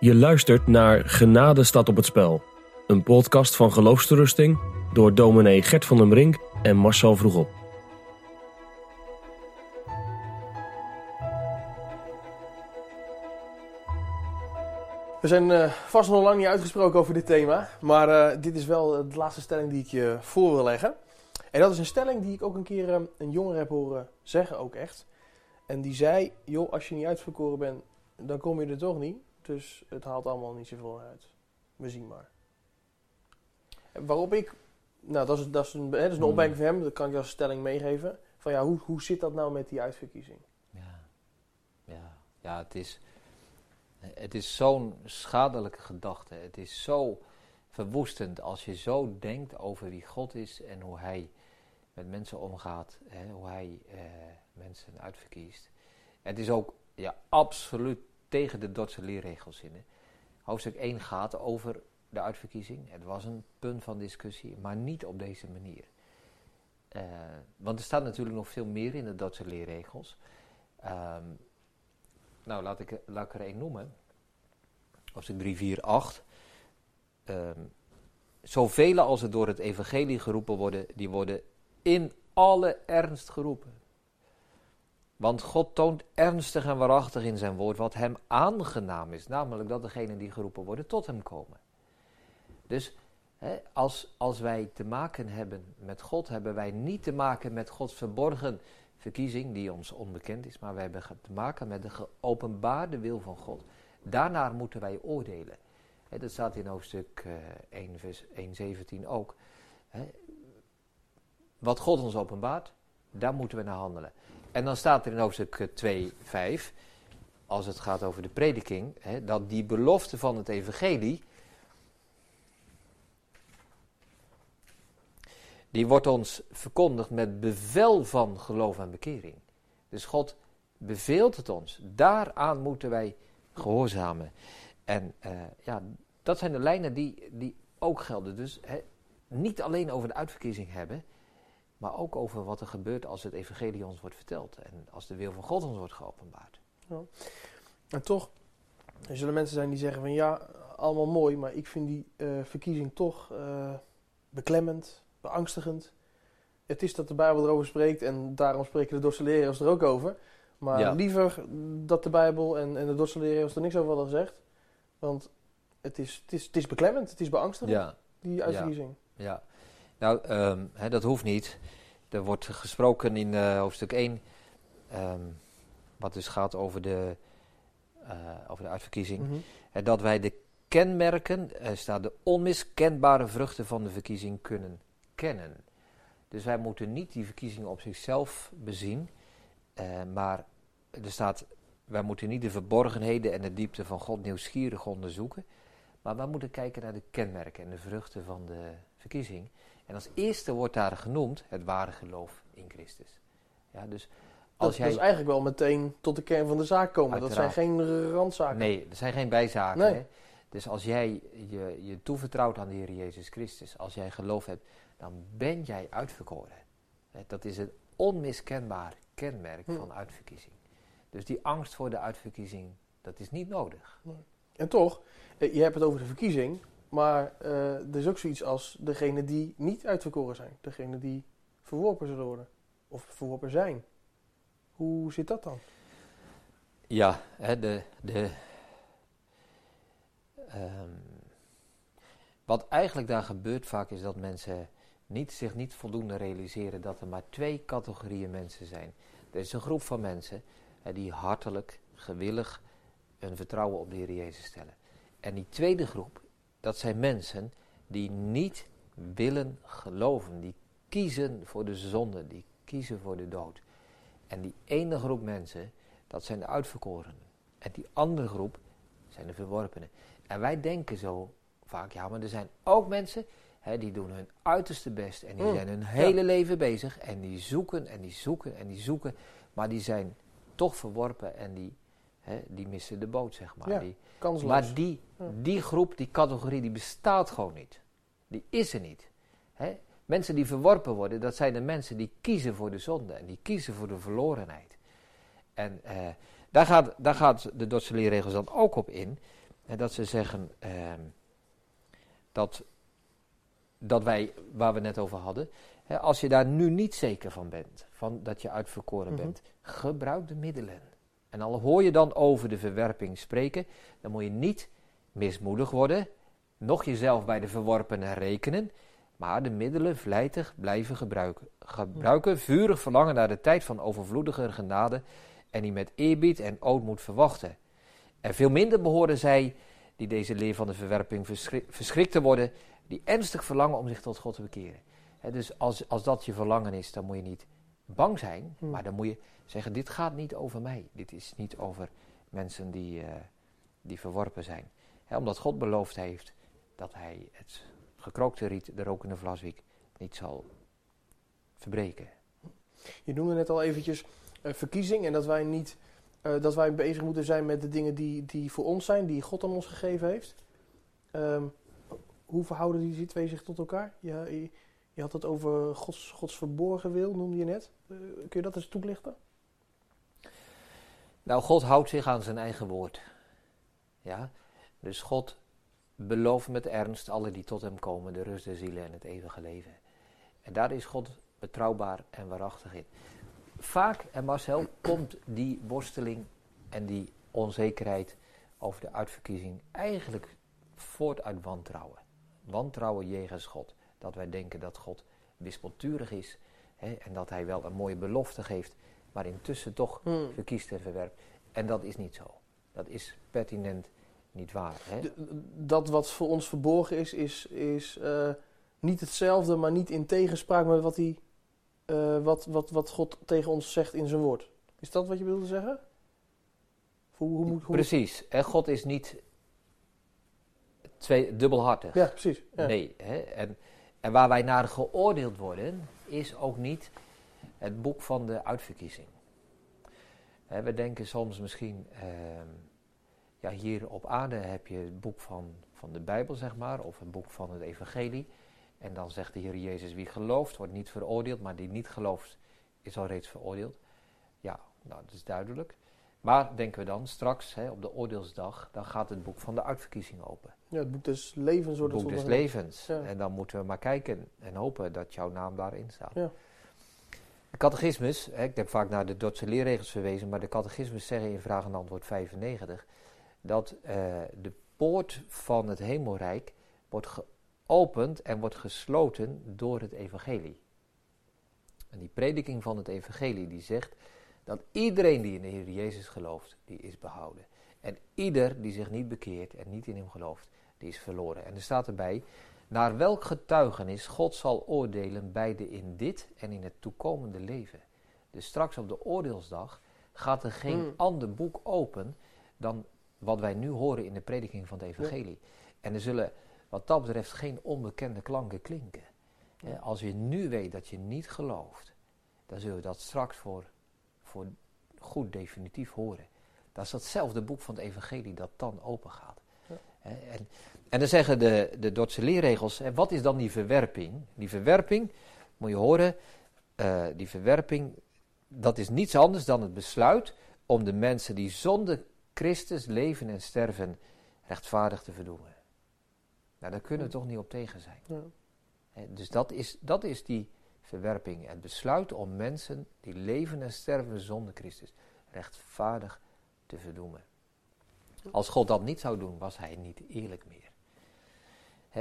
Je luistert naar Genade staat op het spel. Een podcast van geloofsterusting door dominee Gert van den Brink en Marcel Vroegop. We zijn eh, vast nog lang niet uitgesproken over dit thema, maar eh, dit is wel de laatste stelling die ik je voor wil leggen. En dat is een stelling die ik ook een keer eh, een jongere heb horen zeggen, ook echt. En die zei, joh, als je niet uitverkoren bent, dan kom je er toch niet. Dus het haalt allemaal niet zoveel uit. We zien maar. En waarop ik, nou dat is, dat is een, hè, dat is een Hmm. opmerking van hem, dat kan ik als stelling meegeven. Van ja, hoe, hoe zit dat nou met die uitverkiezing? Ja, ja, ja het is, het is zo'n schadelijke gedachte. Het is zo verwoestend als je zo denkt over wie God is en hoe Hij met mensen omgaat, hè, hoe Hij eh, mensen uitverkiest. Het is ook ja, absoluut tegen de Dordtse leerregels in. Hoofdstuk 1 gaat over de uitverkiezing. Het was een punt van discussie, maar niet op deze manier. Eh, want er staat natuurlijk nog veel meer in de Dordtse leerregels. Ehm, nou, laat ik, er één noemen. Hoofdstuk 3, 4, 8. Ehm zoveel als er door het evangelie geroepen worden, die worden in alle ernst geroepen. Want God toont ernstig en waarachtig in zijn woord wat hem aangenaam is. Namelijk dat degenen die geroepen worden tot hem komen. Dus hè, als, als wij te maken hebben met God, hebben wij niet te maken met Gods verborgen verkiezing die ons onbekend is. Maar wij hebben te maken met de geopenbaarde wil van God. Daarnaar moeten wij oordelen. Hè, dat staat in hoofdstuk eh, 1, vers 1, 17 ook. Hè. Wat God ons openbaart, daar moeten we naar handelen. En dan staat er in hoofdstuk eh, 2, 5, als het gaat over de prediking, hè, dat die belofte van het evangelie, die wordt ons verkondigd met bevel van geloof en bekering. Dus God beveelt het ons. Daaraan moeten wij gehoorzamen. En eh, ja, dat zijn de lijnen die, die ook gelden. Dus hè, niet alleen over de uitverkiezing hebben, maar ook over wat er gebeurt als het evangelie ons wordt verteld. En als de wil van God ons wordt geopenbaard. En toch, er zullen mensen zijn die zeggen van ja, allemaal mooi, maar ik vind die eh, verkiezing toch eh, beklemmend, beangstigend. Het is dat de Bijbel erover spreekt en daarom spreken de Dordtse leerregels er ook over. Maar Ja. liever dat de Bijbel en, en de Dordtse leerregels er niks over hadden gezegd. Want het is, het is, het is beklemmend, het is beangstigend, Ja, die uitverkiezing. ja. Nou, ehm, dat hoeft niet. Er wordt gesproken in eh, hoofdstuk 1, ehm, wat dus gaat over de, eh, over de uitverkiezing. Hè, dat wij de kenmerken, er staat de onmiskenbare vruchten van de verkiezing kunnen kennen. Dus wij moeten niet die verkiezingen op zichzelf bezien, maar er staat, wij moeten niet de verborgenheden en de diepte van God nieuwsgierig onderzoeken, maar wij moeten kijken naar de kenmerken en de vruchten van de verkiezing. En als eerste wordt daar genoemd het ware geloof in Christus. Ja, dus Dat, als dat is jij, eigenlijk wel meteen tot de kern van de zaak komen. Dat zijn geen randzaken. Nee, er zijn geen bijzaken. Nee. Hè? Dus als jij je, je toevertrouwt aan de Heer Jezus Christus, als jij geloof hebt, dan ben jij uitverkoren. Dat is een onmiskenbaar kenmerk Hm. van uitverkiezing. Dus die angst voor de uitverkiezing, dat is niet nodig. En toch, eh, je hebt het over de verkiezing, maar eh, er is ook zoiets als degene die niet uitverkoren zijn. Degene die verworpen zullen worden. Of verworpen zijn. Hoe zit dat dan? Ja, hè, de, de, ehm, wat eigenlijk daar gebeurt vaak is dat mensen niet, zich niet voldoende realiseren dat er maar twee categorieën mensen zijn. Er is een groep van mensen hè, die hartelijk, gewillig hun vertrouwen op de Heer Jezus stellen. En die tweede groep, dat zijn mensen die niet willen geloven, die kiezen voor de zonde, die kiezen voor de dood. En die ene groep mensen, dat zijn de uitverkorenen. En die andere groep zijn de verworpenen. En wij denken zo vaak, ja, maar er zijn ook mensen hè, die doen hun uiterste best en die Mm, zijn hun hele leven bezig en die zoeken en die zoeken en die zoeken, maar die zijn toch verworpen en die, hè, die missen de boot, zeg maar. Ja, Die, maar die, Ja. die groep, die categorie, die bestaat gewoon niet. Die is er niet. Hè? Mensen die verworpen worden, dat zijn de mensen die kiezen voor de zonde en die kiezen voor de verlorenheid. En eh, daar, gaat, daar gaat de Dordtse leerregels dan ook op in. En dat ze zeggen ehm, dat, dat wij, waar we net over hadden, hè, als je daar nu niet zeker van bent, van dat je uitverkoren Mhm. bent, gebruik de middelen. En al hoor je dan over de verwerping spreken, dan moet je niet mismoedig worden, nog jezelf bij de verworpenen rekenen, maar de middelen vlijtig blijven gebruiken. Gebruiken, vurig verlangen naar de tijd van overvloedige genade en die met eerbied en ootmoed verwachten. En veel minder behoren zij, die deze leer van de verwerping verschri- verschrikt te worden, die ernstig verlangen om zich tot God te bekeren. Dus als, als dat je verlangen is, dan moet je niet bang zijn, Hmm. maar dan moet je zeggen, dit gaat niet over mij. Dit is niet over mensen die, eh, die verworpen zijn. Omdat God beloofd heeft dat hij het gekrookte riet, de rokende vlaswiek, niet zal verbreken. Je noemde net al eventjes eh, verkiezing en dat wij niet eh, dat wij bezig moeten zijn met de dingen die, die voor ons zijn, die God aan ons gegeven heeft. Ehm, hoe verhouden die twee zich tot elkaar? Je, je, had het over Gods, Gods verborgen wil, noemde je net. Kun je dat eens toelichten? Nou, God houdt zich aan zijn eigen woord. Ja, dus God belooft met ernst alle die tot hem komen de rust der zielen en het eeuwige leven. En daar is God betrouwbaar en waarachtig in. Vaak, en Marcel, komt die worsteling en die onzekerheid over de uitverkiezing eigenlijk voort uit wantrouwen. Wantrouwen jegens God. Dat wij denken dat God wispelturig is hè, en dat hij wel een mooie belofte geeft, maar intussen toch Hmm. verkiest en verwerpt. En dat is niet zo. Dat is pertinent niet waar. Hè? Dat wat voor ons verborgen is, is, is eh, niet hetzelfde, maar niet in tegenspraak met wat, hij, eh, wat, wat, wat God tegen ons zegt in zijn woord. Is dat wat je wilde zeggen? Hoe, hoe moet, hoe Precies. En God is niet twee, dubbelhartig. Ja, precies. Ja. Nee. Hè? En, en waar wij naar geoordeeld worden, is ook niet het boek van de uitverkiezing. Hè, we denken soms misschien, ehm, ja, hier op aarde heb je het boek van, van de Bijbel, zeg maar, of het boek van het Evangelie. En dan zegt de Heer Jezus, wie gelooft, wordt niet veroordeeld, maar die niet gelooft, is al reeds veroordeeld. Ja, nou, dat is duidelijk. Maar denken we dan, straks, hè, op de oordeelsdag, dan gaat het boek van de uitverkiezing open. Ja, het boek des levens wordt Het boek des levens. Ja. En dan moeten we maar kijken en hopen dat jouw naam daarin staat. Ja. De catechismus, ik heb vaak naar de Dordtse leerregels verwezen, maar de catechismus zeggen in vraag en antwoord 95 dat eh, de poort van het hemelrijk wordt geopend en wordt gesloten door het evangelie. En die prediking van het evangelie die zegt dat iedereen die in de Heer Jezus gelooft, die is behouden. En ieder die zich niet bekeert en niet in hem gelooft, die is verloren. En er staat erbij, naar welk getuigenis God zal oordelen beide in dit en in het toekomende leven. Dus straks op de oordeelsdag gaat er geen Hmm. ander boek open dan wat wij nu horen in de prediking van het evangelie. En er zullen wat dat betreft geen onbekende klanken klinken. Hè, Als je nu weet dat je niet gelooft, dan zul je dat straks voor, voor goed definitief horen. Dat is datzelfde boek van het evangelie dat dan open gaat. Ja. Hè, En, en dan zeggen de, de Dordtse leerregels, en wat is dan die verwerping? Die verwerping, moet je horen, eh, die verwerping, dat is niets anders dan het besluit om de mensen die zonder Christus leven en sterven rechtvaardig te verdoemen. Nou, daar kunnen we toch niet op tegen zijn. Ja. Dus dat is, dat is die verwerping. Het besluit om mensen die leven en sterven zonder Christus rechtvaardig te verdoemen. Als God dat niet zou doen, was hij niet eerlijk meer.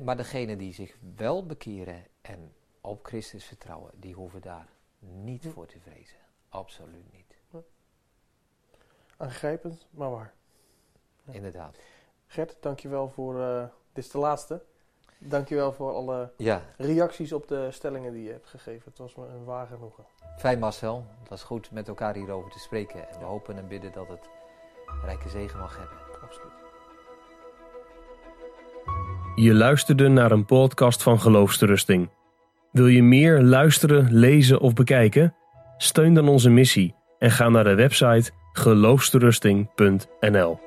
Maar degenen die zich wel bekeren en op Christus vertrouwen, die hoeven daar niet voor te vrezen. Absoluut niet. Aangrijpend, maar waar. Ja. Inderdaad. Gert, dankjewel voor... eh, dit is de laatste. Dankjewel voor alle Ja, reacties op de stellingen die je hebt gegeven. Het was me een waar genoegen. fijn Marcel. Het was goed met elkaar hierover te spreken. En we hopen en bidden dat het rijke zegen mag hebben. Absoluut. Je luisterde naar een podcast van Geloofsterusting. Wil je meer luisteren, lezen of bekijken? Steun dan onze missie en ga naar de website geloofsterusting.nl.